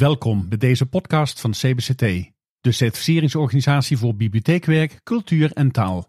Welkom bij deze podcast van CBCT, de certificeringsorganisatie voor bibliotheekwerk, cultuur en taal.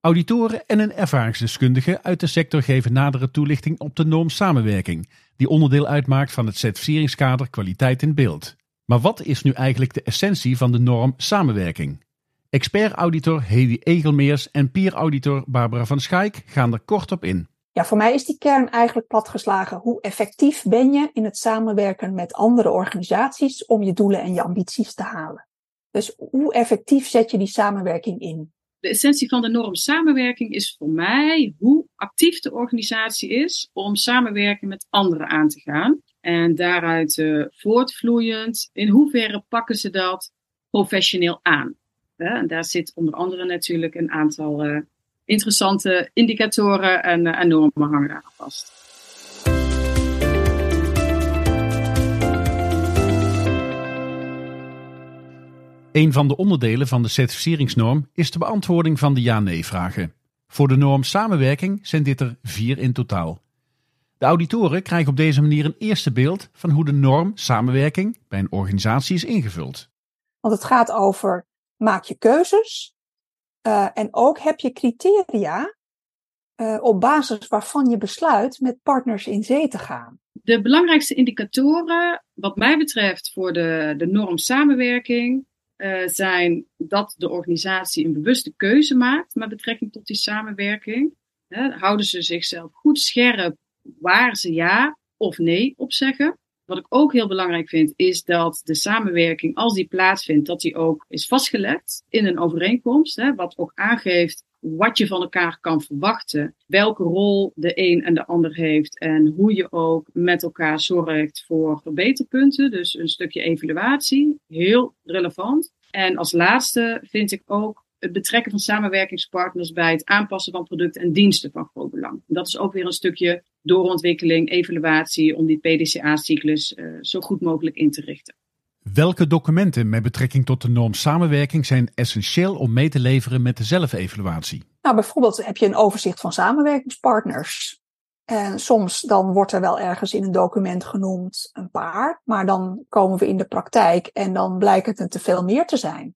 Auditoren en een ervaringsdeskundige uit de sector geven nadere toelichting op de norm samenwerking, die onderdeel uitmaakt van het certificeringskader kwaliteit in beeld. Maar wat is nu eigenlijk de essentie van de norm samenwerking? Expert-auditor Hedy Egelmeers en peer-auditor Barbara van Schaik gaan er kort op in. Voor mij is die kern eigenlijk platgeslagen. Hoe effectief ben je in het samenwerken met andere organisaties om je doelen en je ambities te halen? Dus hoe effectief zet je die samenwerking in? De essentie van de norm samenwerking is voor mij hoe actief de organisatie is om samenwerking met anderen aan te gaan. En daaruit uh, voortvloeiend, in hoeverre pakken ze dat professioneel aan? En daar zit onder andere natuurlijk een aantal uh, interessante indicatoren en, uh, en normen hangen daar vast. Een van de onderdelen van de certificeringsnorm is de beantwoording van de ja-nee-vragen. Voor de norm samenwerking zijn dit er vier in totaal. De auditoren krijgen op deze manier een eerste beeld van hoe de norm samenwerking bij een organisatie is ingevuld. Want het gaat over maak je keuzes uh, en ook heb je criteria uh, op basis waarvan je besluit met partners in zee te gaan. De belangrijkste indicatoren, wat mij betreft, voor de, de norm samenwerking, uh, zijn dat de organisatie een bewuste keuze maakt met betrekking tot die samenwerking. houden ze zichzelf goed scherp waar ze ja of nee op zeggen. Wat ik ook heel belangrijk vind, is dat de samenwerking, als die plaatsvindt, dat die ook is vastgelegd in een overeenkomst. Hè, wat ook aangeeft wat je van elkaar kan verwachten, welke rol de een en de ander heeft en hoe je ook met elkaar zorgt voor verbeterpunten. Dus een stukje evaluatie, heel relevant. En als laatste vind ik ook het betrekken van samenwerkingspartners bij het aanpassen van producten en diensten van groot belang. Dat is ook weer een stukje doorontwikkeling, evaluatie om die PDCA-cyclus uh, zo goed mogelijk in te richten. Welke documenten met betrekking tot de norm samenwerking zijn essentieel om mee te leveren met de zelfevaluatie? Nou, bijvoorbeeld heb je een overzicht van samenwerkingspartners. En soms dan wordt er wel ergens in een document genoemd een paar, maar dan komen we in de praktijk en dan blijkt het een te veel meer te zijn.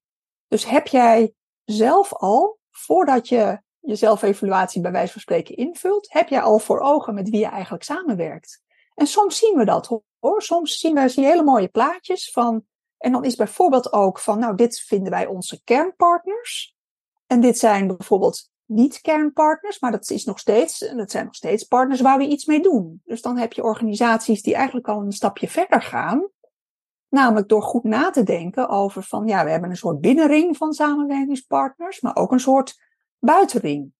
Dus heb jij zelf al, voordat je je zelfevaluatie bij wijze van spreken invult, heb jij al voor ogen met wie je eigenlijk samenwerkt. En soms zien we dat hoor. Soms zien wij zie hele mooie plaatjes van. En dan is bijvoorbeeld ook van, nou, dit vinden wij onze kernpartners. En dit zijn bijvoorbeeld niet kernpartners, maar dat, is nog steeds, dat zijn nog steeds partners waar we iets mee doen. Dus dan heb je organisaties die eigenlijk al een stapje verder gaan. Namelijk door goed na te denken over van, ja, we hebben een soort binnenring van samenwerkingspartners, maar ook een soort buitenring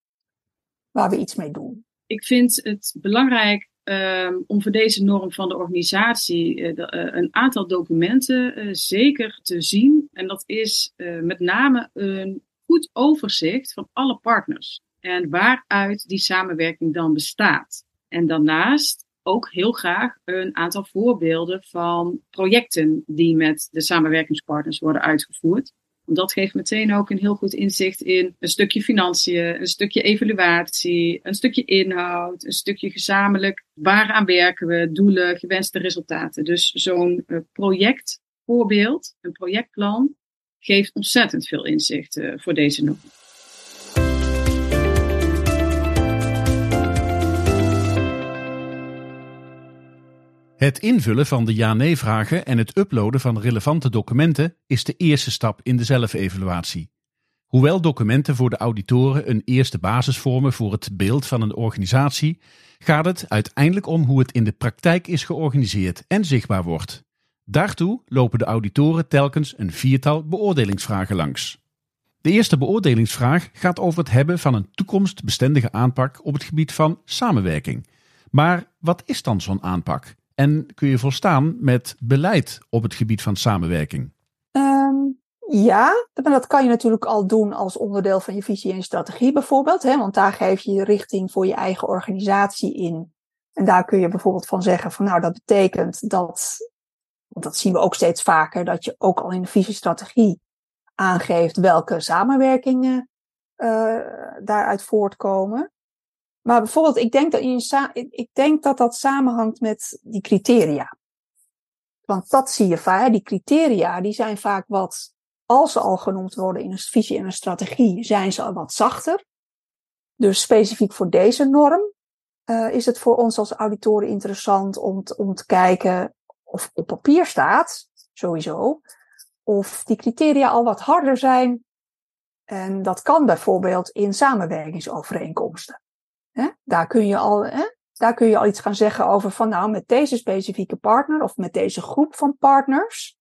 waar we iets mee doen. Ik vind het belangrijk um, om voor deze norm van de organisatie de, uh, een aantal documenten uh, zeker te zien. En dat is met name een goed overzicht van alle partners en waaruit die samenwerking dan bestaat. En daarnaast ook heel graag een aantal voorbeelden van projecten die met de samenwerkingspartners worden uitgevoerd. Dat geeft meteen ook een heel goed inzicht in een stukje financiën, een stukje evaluatie, een stukje inhoud, een stukje gezamenlijk. Waaraan werken we, doelen, gewenste resultaten. Dus zo'n uh, projectvoorbeeld, een projectplan, geeft ontzettend veel inzicht uh, voor deze norm. Het invullen van de ja-nee-vragen en het uploaden van relevante documenten is de eerste stap in de zelfevaluatie. Hoewel documenten voor de auditoren een eerste basis vormen voor het beeld van een organisatie, gaat het uiteindelijk om hoe het in de praktijk is georganiseerd en zichtbaar wordt. Daartoe lopen de auditoren telkens een viertal beoordelingsvragen langs. De eerste beoordelingsvraag gaat over het hebben van een toekomstbestendige aanpak op het gebied van samenwerking. Maar wat is dan zo'n aanpak? En kun je volstaan met beleid op het gebied van samenwerking? Um, ja, maar dat kan je natuurlijk al doen als onderdeel van je visie en strategie bijvoorbeeld. Hè? Want daar geef je richting voor je eigen organisatie in. En daar kun je bijvoorbeeld van zeggen van nou dat betekent dat, want dat zien we ook steeds vaker, dat je ook al in de visiestrategie aangeeft welke samenwerkingen uh, daaruit voortkomen. Maar bijvoorbeeld, ik denk dat, ik denk dat dat samenhangt met die criteria. Want dat zie je vaak. Die criteria die zijn vaak wat, als ze al genoemd worden in een visie en een strategie, zijn ze al wat zachter. Dus specifiek voor deze norm uh, is het voor ons als auditoren interessant om, om te kijken of op papier staat, sowieso, of die criteria al wat harder zijn. En dat kan bijvoorbeeld in samenwerkingsovereenkomsten. Hè? Daar, kun je al, hè? daar kun je al iets gaan zeggen over van nou, met deze specifieke partner of met deze groep van partners.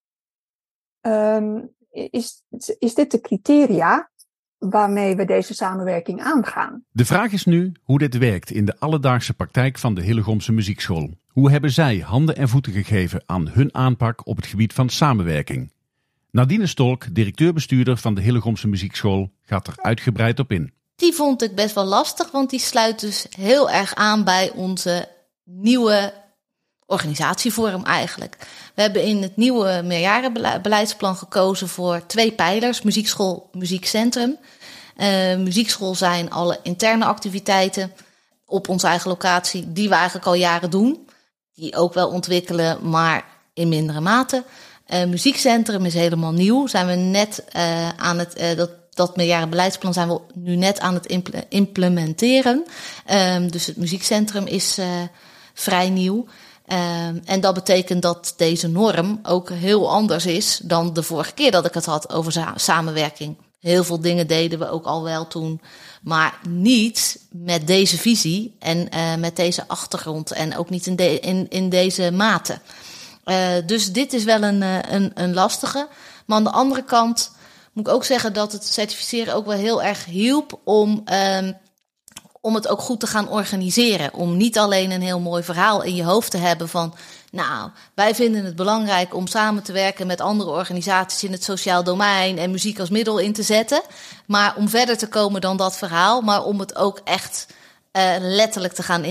Um, is, is dit de criteria waarmee we deze samenwerking aangaan. De vraag is nu hoe dit werkt in de alledaagse praktijk van de Hillegomse Muziekschool. Hoe hebben zij handen en voeten gegeven aan hun aanpak op het gebied van samenwerking? Nadine Stolk, directeur-bestuurder van de Hillegomse Muziekschool, gaat er uitgebreid op in. Die vond ik best wel lastig, want die sluit dus heel erg aan bij onze nieuwe organisatievorm eigenlijk. We hebben in het nieuwe meerjarenbeleidsplan gekozen voor twee pijlers: muziekschool, muziekcentrum. Uh, muziekschool zijn alle interne activiteiten op onze eigen locatie, die we eigenlijk al jaren doen. Die ook wel ontwikkelen, maar in mindere mate. Uh, muziekcentrum is helemaal nieuw. Zijn we net uh, aan het, dat, dat meerjarenbeleidsplan zijn we nu net aan het implementeren. Ehm, dus het muziekcentrum is vrij nieuw. Um, en dat betekent dat deze norm ook heel anders is dan de vorige keer dat ik het had over samenwerking. Heel veel dingen deden we ook al wel toen, maar niet met deze visie en uh, met deze achtergrond en ook niet in, in, deze mate. Uh, dus dit is wel een, een, een lastige. Maar aan de andere kant moet ik ook zeggen dat het certificeren ook wel heel erg hielp om um, om het ook goed te gaan organiseren. Om niet alleen een heel mooi verhaal in je hoofd te hebben van, nou, wij vinden het belangrijk om samen te werken met andere organisaties in het sociaal domein en muziek als middel in te zetten. Maar om verder te komen dan dat verhaal, maar om het ook echt uh, letterlijk te gaan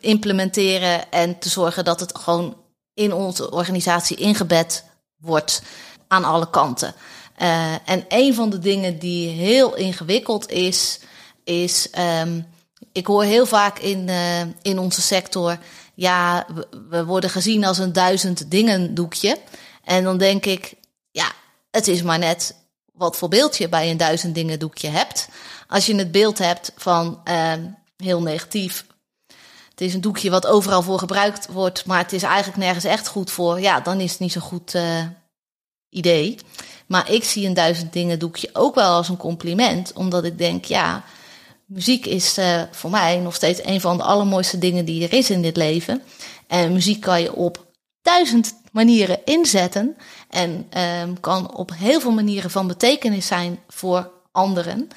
implementeren en te zorgen dat het gewoon in onze organisatie ingebed wordt aan alle kanten. Uh, en een van de dingen die heel ingewikkeld is, is um, ik hoor heel vaak in, uh, in onze sector, ja, we, worden gezien als een duizend dingen doekje. En dan denk ik, ja, het is maar net wat voor beeld je bij een duizend dingen doekje hebt. Als je het beeld hebt van uh, heel negatief, het is een doekje wat overal voor gebruikt wordt, maar het is eigenlijk nergens echt goed voor, ja, dan is het niet zo'n goed uh, idee. Maar ik zie een duizend dingen doekje ook wel als een compliment, omdat ik denk, ja, muziek is uh, voor mij nog steeds een van de allermooiste dingen die er is in dit leven. En muziek kan je op duizend manieren inzetten en um, kan op heel veel manieren van betekenis zijn voor anderen.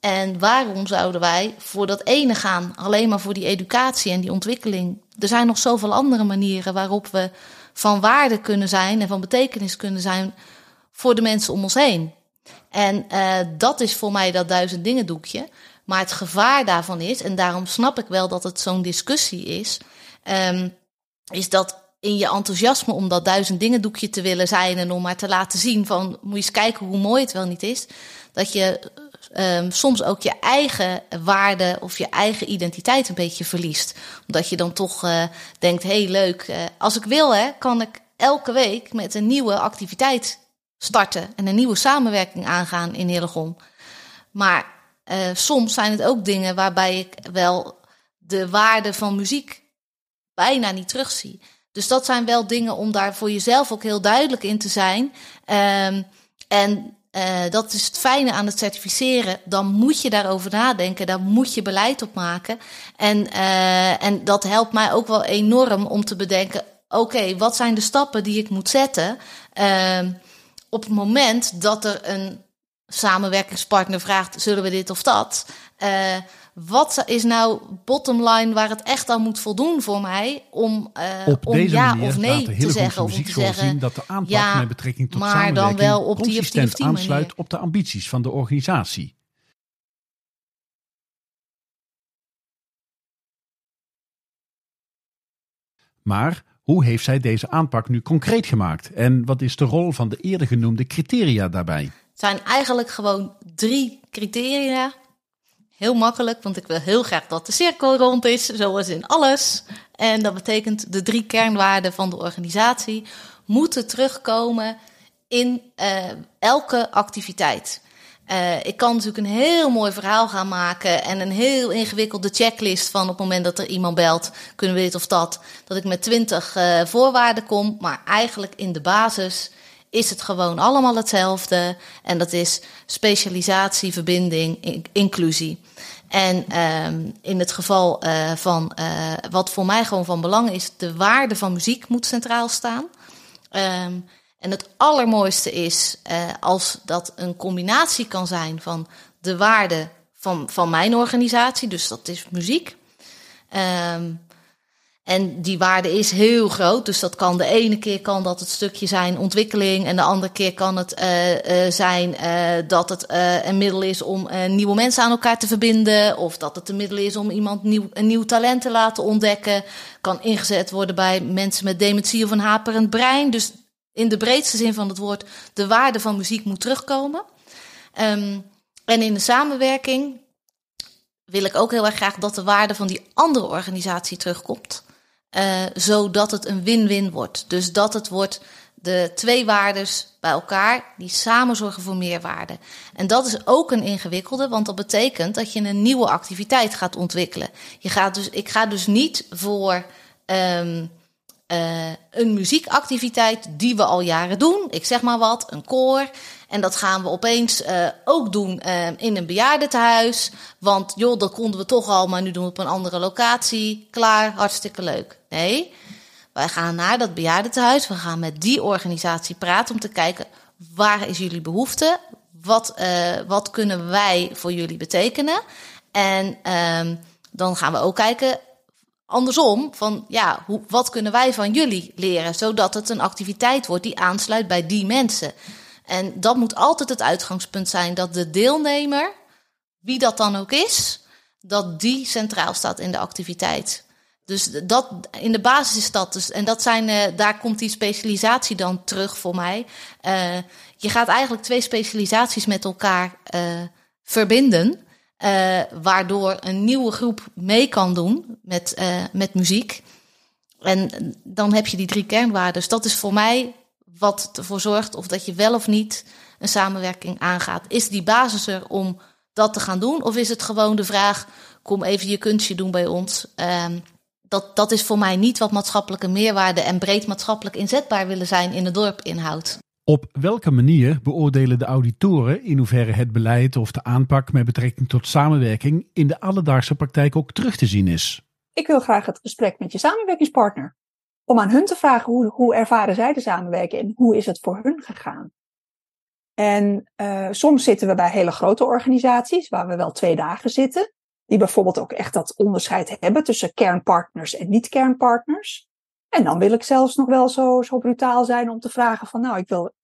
En waarom zouden wij voor dat ene gaan, alleen maar voor die educatie en die ontwikkeling? Er zijn nog zoveel andere manieren waarop we van waarde kunnen zijn en van betekenis kunnen zijn voor de mensen om ons heen. En uh, dat is voor mij dat duizend dingen doekje. Maar het gevaar daarvan is, en daarom snap ik wel dat het zo'n discussie is, um, is dat in je enthousiasme om dat duizend dingen doekje te willen zijn en om maar te laten zien van moet je eens kijken hoe mooi het wel niet is, dat je um, soms ook je eigen waarde of je eigen identiteit een beetje verliest. Omdat je dan toch uh, denkt, hé hey, leuk, uh, als ik wil hè, kan ik elke week met een nieuwe activiteit starten en een nieuwe samenwerking aangaan in Hillegom. Maar uh, soms zijn het ook dingen waarbij ik wel de waarde van muziek bijna niet terugzie. Dus dat zijn wel dingen om daar voor jezelf ook heel duidelijk in te zijn. Um, en uh, dat is het fijne aan het certificeren. Dan moet je daarover nadenken, daar moet je beleid op maken. En, uh, en dat helpt mij ook wel enorm om te bedenken: oké, wat zijn de stappen die ik moet zetten? Uh, op het moment dat er een samenwerkingspartner vraagt: zullen we dit of dat? Uh, wat is nou bottom line waar het echt aan moet voldoen voor mij om, uh, om ja of nee te zeggen? Of te zeggen zien dat de aanpak ja, met betrekking tot maar samenwerking dan wel op die of die, of die aansluit manier. op de ambities van de organisatie. Maar hoe heeft zij deze aanpak nu concreet gemaakt? En wat is de rol van de eerder genoemde criteria daarbij? zijn eigenlijk gewoon drie criteria. Heel makkelijk, want ik wil heel graag dat de cirkel rond is, zoals in alles. En dat betekent de drie kernwaarden van de organisatie. moeten terugkomen in uh, elke activiteit. Uh, ik kan natuurlijk een heel mooi verhaal gaan maken en een heel ingewikkelde checklist van op het moment dat er iemand belt, kunnen we dit of dat, dat ik met twintig uh, voorwaarden kom. Maar eigenlijk in de basis is het gewoon allemaal hetzelfde. En dat is specialisatie, verbinding, inclusie. En um, in het geval uh, van wat voor mij gewoon van belang is, de waarde van muziek moet centraal staan. Um, en het allermooiste is uh, als dat een combinatie kan zijn van de waarde van, van mijn organisatie, dus dat is muziek. Um, en die waarde is heel groot. Dus dat kan de ene keer kan dat het stukje zijn ontwikkeling. En de andere keer kan het uh, uh, zijn dat het een middel is om nieuwe mensen aan elkaar te verbinden. Of dat het een middel is om iemand nieuw, een nieuw talent te laten ontdekken. Kan ingezet worden bij mensen met dementie of een haperend brein. Dus in de breedste zin van het woord, de waarde van muziek moet terugkomen. Um, en in de samenwerking wil ik ook heel erg graag dat de waarde van die andere organisatie terugkomt. Uh, zodat het een win-win wordt. Dus dat het wordt de twee waardes bij elkaar die samen zorgen voor meerwaarde. En dat is ook een ingewikkelde, want dat betekent dat je een nieuwe activiteit gaat ontwikkelen. Je gaat dus, ik ga dus niet voor um, uh, een muziekactiviteit die we al jaren doen. Ik zeg maar wat, een koor. En dat gaan we opeens uh, ook doen uh, in een bejaardentehuis. Want joh, dat konden we toch al, maar nu doen we op een andere locatie. Klaar, hartstikke leuk. Nee, wij gaan naar dat bejaardentehuis. We gaan met die organisatie praten om te kijken waar is jullie behoefte? Wat, wat kunnen wij voor jullie betekenen? En um, dan gaan we ook kijken andersom van ja, hoe, wat kunnen wij van jullie leren, zodat het een activiteit wordt die aansluit bij die mensen. En dat moet altijd het uitgangspunt zijn dat de deelnemer, wie dat dan ook is, dat die centraal staat in de activiteit. Dus dat, in de basis is dat dus, en dat zijn, uh, daar komt die specialisatie dan terug voor mij. Uh, je gaat eigenlijk twee specialisaties met elkaar uh, verbinden. Uh, waardoor een nieuwe groep mee kan doen met, uh, met muziek. En dan heb je die drie kernwaarden. Dus dat is voor mij wat ervoor zorgt of dat je wel of niet een samenwerking aangaat. Is die basis er om dat te gaan doen? Of is het gewoon de vraag: kom even je kunstje doen bij ons? Uh, dat, dat is voor mij niet wat maatschappelijke meerwaarde en breed maatschappelijk inzetbaar willen zijn in het dorp inhoudt. Op welke manier beoordelen de auditoren in hoeverre het beleid of de aanpak met betrekking tot samenwerking in de alledaagse praktijk ook terug te zien is? Ik wil graag het gesprek met je samenwerkingspartner. Om aan hun te vragen hoe, hoe ervaren zij de samenwerking en hoe is het voor hun gegaan. En uh, soms zitten we bij hele grote organisaties waar we wel twee dagen zitten. Die bijvoorbeeld ook echt dat onderscheid hebben tussen kernpartners en niet-kernpartners. En dan wil ik zelfs nog wel zo, zo brutaal zijn om te vragen van nou, ik wil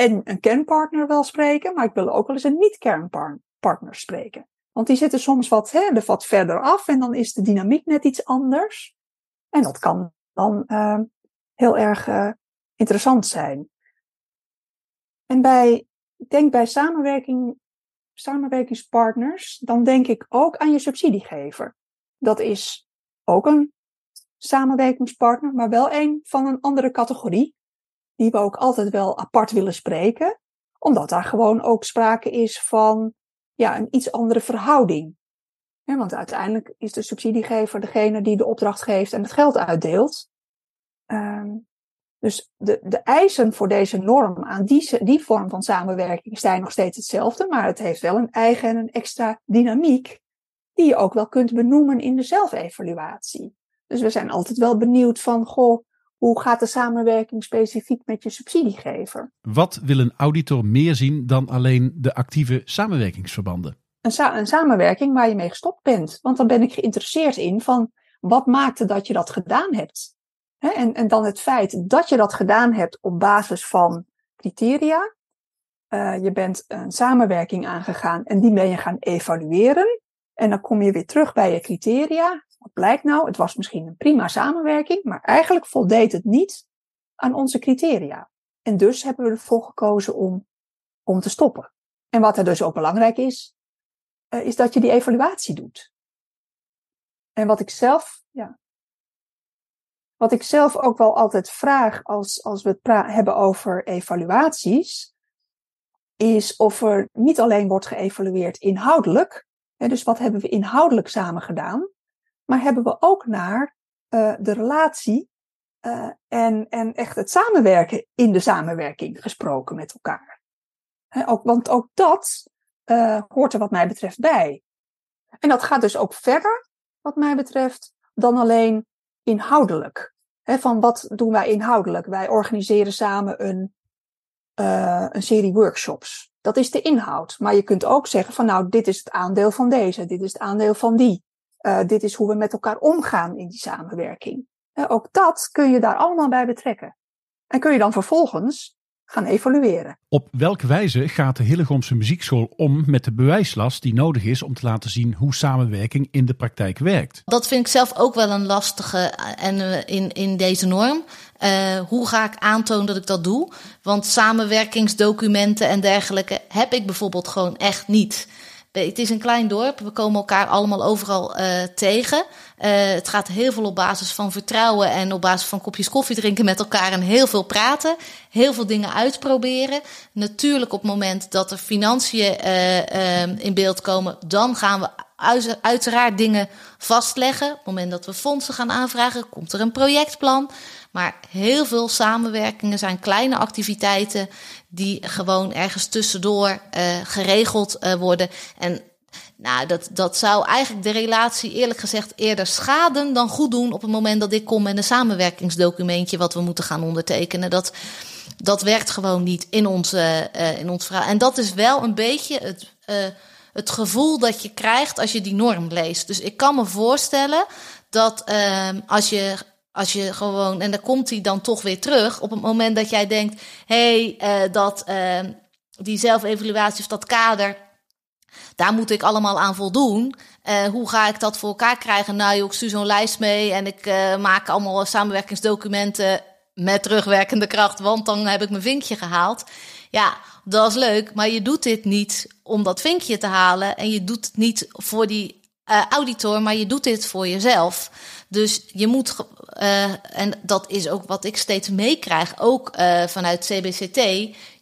en een kernpartner wel spreken, maar ik wil ook wel eens een niet-kernpartner spreken. Want die zitten soms wat, hè, verder af en dan is de dynamiek net iets anders. En dat kan dan uh, heel erg uh, interessant zijn. En bij, ik denk bij samenwerking, samenwerkingspartners, dan denk ik ook aan je subsidiegever. Dat is ook een samenwerkingspartner, maar wel een van een andere categorie die we ook altijd wel apart willen spreken, omdat daar gewoon ook sprake is van ja, een iets andere verhouding. Want uiteindelijk is de subsidiegever degene die de opdracht geeft en het geld uitdeelt. Um, dus de, de eisen voor deze norm aan die, die vorm van samenwerking zijn nog steeds hetzelfde, maar het heeft wel een eigen en een extra dynamiek, die je ook wel kunt benoemen in de zelfevaluatie. Dus we zijn altijd wel benieuwd van, goh, hoe gaat de samenwerking specifiek met je subsidiegever? Wat wil een auditor meer zien dan alleen de actieve samenwerkingsverbanden? Een, sa een samenwerking waar je mee gestopt bent. Want dan ben ik geïnteresseerd in van wat maakte dat je dat gedaan hebt. en, en dan het feit dat je dat gedaan hebt op basis van criteria. Uh, je bent een samenwerking aangegaan en die ben je gaan evalueren. En dan kom je weer terug bij je criteria. Wat blijkt nou? Het was misschien een prima samenwerking, maar eigenlijk voldeed het niet aan onze criteria. En dus hebben we ervoor gekozen om, om te stoppen. En wat er dus ook belangrijk is, uh, is dat je die evaluatie doet. En wat ik zelf, ja. wat ik zelf ook wel altijd vraag als, als we het hebben over evaluaties, is of er niet alleen wordt geëvalueerd inhoudelijk, hè, dus wat hebben we inhoudelijk samen gedaan, maar hebben we ook naar uh, de relatie uh, en, en echt het samenwerken in de samenwerking gesproken met elkaar. Ook, want ook dat uh, hoort er wat mij betreft bij. En dat gaat dus ook verder, wat mij betreft, dan alleen inhoudelijk. Van wat doen wij inhoudelijk? Wij organiseren samen een, een serie workshops. Dat is de inhoud. Maar je kunt ook zeggen van nou, dit is het aandeel van deze, dit is het aandeel van die. Uh, dit is hoe we met elkaar omgaan in die samenwerking. Uh, ook dat kun je daar allemaal bij betrekken. En kun je dan vervolgens gaan evalueren. Op welke wijze gaat de Hillegomse Muziekschool om met de bewijslast die nodig is om te laten zien hoe samenwerking in de praktijk werkt? Dat vind ik zelf ook wel een lastige en in, in deze norm. Uh, hoe ga ik aantonen dat ik dat doe? Want samenwerkingsdocumenten en dergelijke heb ik bijvoorbeeld gewoon echt niet. Het is een klein dorp. We komen elkaar allemaal overal uh, tegen. Uh, het gaat heel veel op basis van vertrouwen en op basis van kopjes koffie drinken met elkaar en heel veel praten. Heel veel dingen uitproberen. Natuurlijk op het moment dat er financiën in beeld komen, dan gaan we uiteraard dingen vastleggen. Op het moment dat we fondsen gaan aanvragen, komt er een projectplan. Maar heel veel samenwerkingen zijn kleine activiteiten die gewoon ergens tussendoor uh, geregeld uh, worden. En nou, dat, dat zou eigenlijk de relatie eerlijk gezegd eerder schaden dan goed doen op het moment dat ik kom met een samenwerkingsdocumentje wat we moeten gaan ondertekenen. Dat, dat werkt gewoon niet in, onze, uh, in ons verhaal. En dat is wel een beetje het, het gevoel dat je krijgt als je die norm leest. Dus ik kan me voorstellen dat uh, als je als je gewoon, en dan komt hij dan toch weer terug op het moment dat jij denkt: hé, hey, uh, dat uh, die zelfevaluatie of dat kader, daar moet ik allemaal aan voldoen. Uh, hoe ga ik dat voor elkaar krijgen? Nou, ik stuur zo'n lijst mee en ik maak allemaal samenwerkingsdocumenten met terugwerkende kracht, want dan heb ik mijn vinkje gehaald. Ja, dat is leuk, maar je doet dit niet om dat vinkje te halen en je doet het niet voor die auditor, maar je doet dit voor jezelf. Dus je moet, uh, en dat is ook wat ik steeds meekrijg, ook uh, vanuit CBCT.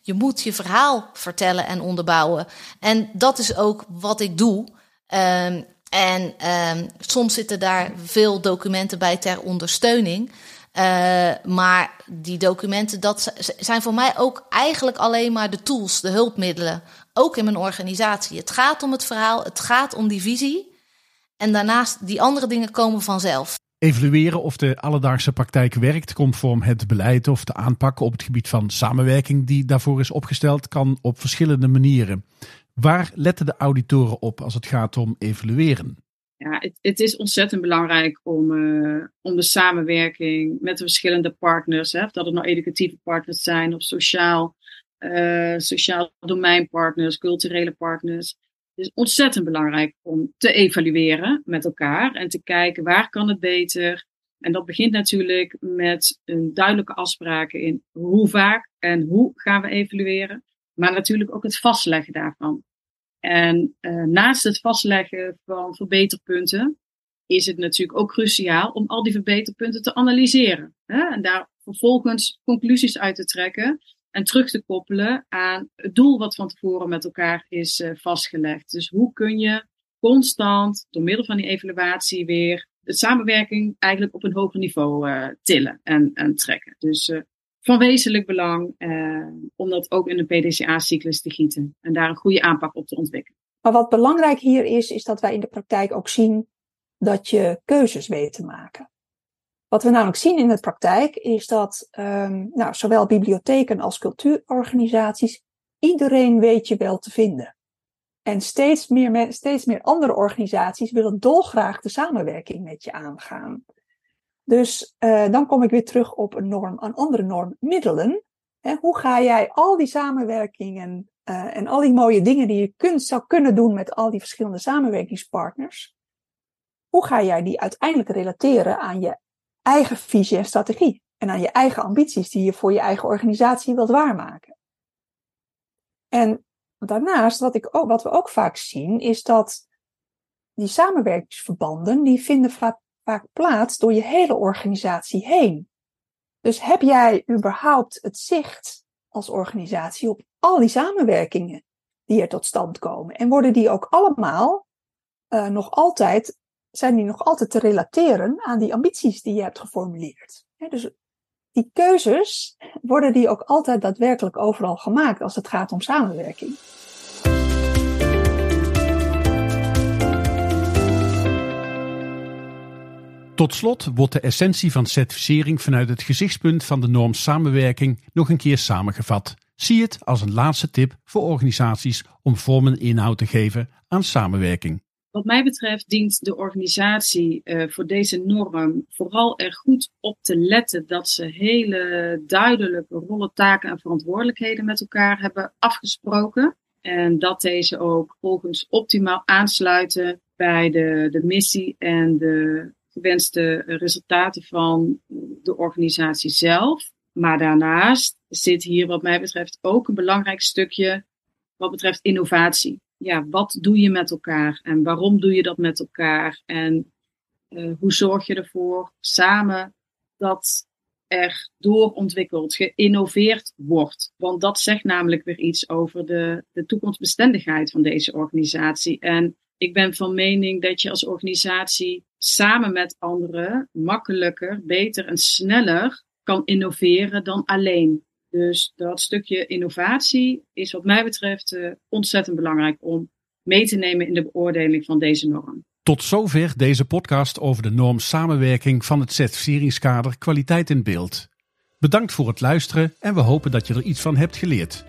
Je moet je verhaal vertellen en onderbouwen. En dat is ook wat ik doe. Um, en um, soms zitten daar veel documenten bij ter ondersteuning. Uh, maar die documenten, dat zijn voor mij ook eigenlijk alleen maar de tools, de hulpmiddelen. Ook in mijn organisatie. Het gaat om het verhaal, het gaat om die visie. En daarnaast, die andere dingen komen vanzelf. Evalueren of de alledaagse praktijk werkt conform het beleid of de aanpak op het gebied van samenwerking die daarvoor is opgesteld, kan op verschillende manieren. Waar letten de auditoren op als het gaat om evalueren? Ja, het, het is ontzettend belangrijk om, uh, om de samenwerking met de verschillende partners, hè, of dat het nou educatieve partners zijn of sociaal, uh, sociaal domeinpartners, culturele partners, het is ontzettend belangrijk om te evalueren met elkaar en te kijken waar kan het beter. En dat begint natuurlijk met een duidelijke afspraken in hoe vaak en hoe gaan we evalueren. Maar natuurlijk ook het vastleggen daarvan. En uh, naast het vastleggen van verbeterpunten is het natuurlijk ook cruciaal om al die verbeterpunten te analyseren. Hè? En daar vervolgens conclusies uit te trekken en terug te koppelen aan het doel wat van tevoren met elkaar is uh, vastgelegd. Dus hoe kun je constant door middel van die evaluatie weer de samenwerking eigenlijk op een hoger niveau uh, tillen en, en trekken. Dus van wezenlijk belang om dat ook in een PDCA-cyclus te gieten en daar een goede aanpak op te ontwikkelen. Maar wat belangrijk hier is, is dat wij in de praktijk ook zien dat je keuzes weet te maken. Wat we namelijk zien in de praktijk is dat um, nou, zowel bibliotheken als cultuurorganisaties iedereen weet je wel te vinden. En steeds meer, steeds meer andere organisaties willen dolgraag de samenwerking met je aangaan. Dus uh, dan kom ik weer terug op een norm, een andere norm, middelen. He, hoe ga jij al die samenwerkingen uh, en al die mooie dingen die je kunt, zou kunnen doen met al die verschillende samenwerkingspartners, hoe ga jij die uiteindelijk relateren aan je eigen visie en strategie. En aan je eigen ambities die je voor je eigen organisatie wilt waarmaken. En daarnaast, wat, ik ook, wat we ook vaak zien, is dat die samenwerkingsverbanden, die vinden vaak, vaak plaats door je hele organisatie heen. Dus heb jij überhaupt het zicht als organisatie op al die samenwerkingen die er tot stand komen? En worden die ook allemaal uh, nog altijd, zijn die nog altijd te relateren aan die ambities die je hebt geformuleerd? dus die keuzes, worden die ook altijd daadwerkelijk overal gemaakt als het gaat om samenwerking? Tot slot wordt de essentie van certificering vanuit het gezichtspunt van de norm samenwerking nog een keer samengevat. Zie het als een laatste tip voor organisaties om vorm en inhoud te geven aan samenwerking. Wat mij betreft dient de organisatie uh, voor deze norm vooral er goed op te letten dat ze hele duidelijke rollen, taken en verantwoordelijkheden met elkaar hebben afgesproken. En dat deze ook volgens optimaal aansluiten bij de, de missie en de gewenste resultaten van de organisatie zelf. Maar daarnaast zit hier wat mij betreft ook een belangrijk stukje wat betreft innovatie. Ja, wat doe je met elkaar en waarom doe je dat met elkaar? En uh, hoe zorg je ervoor samen dat er doorontwikkeld, geïnnoveerd wordt? Want dat zegt namelijk weer iets over de, de toekomstbestendigheid van deze organisatie. En ik ben van mening dat je als organisatie samen met anderen makkelijker, beter en sneller kan innoveren dan alleen. Dus dat stukje innovatie is wat mij betreft uh, ontzettend belangrijk om mee te nemen in de beoordeling van deze norm. Tot zover deze podcast over de norm samenwerking van het certificeringskader kwaliteit in beeld. Bedankt voor het luisteren en we hopen dat je er iets van hebt geleerd.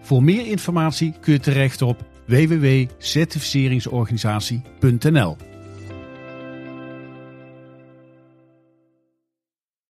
Voor meer informatie kun je terecht op www.certificeringsorganisatie.nl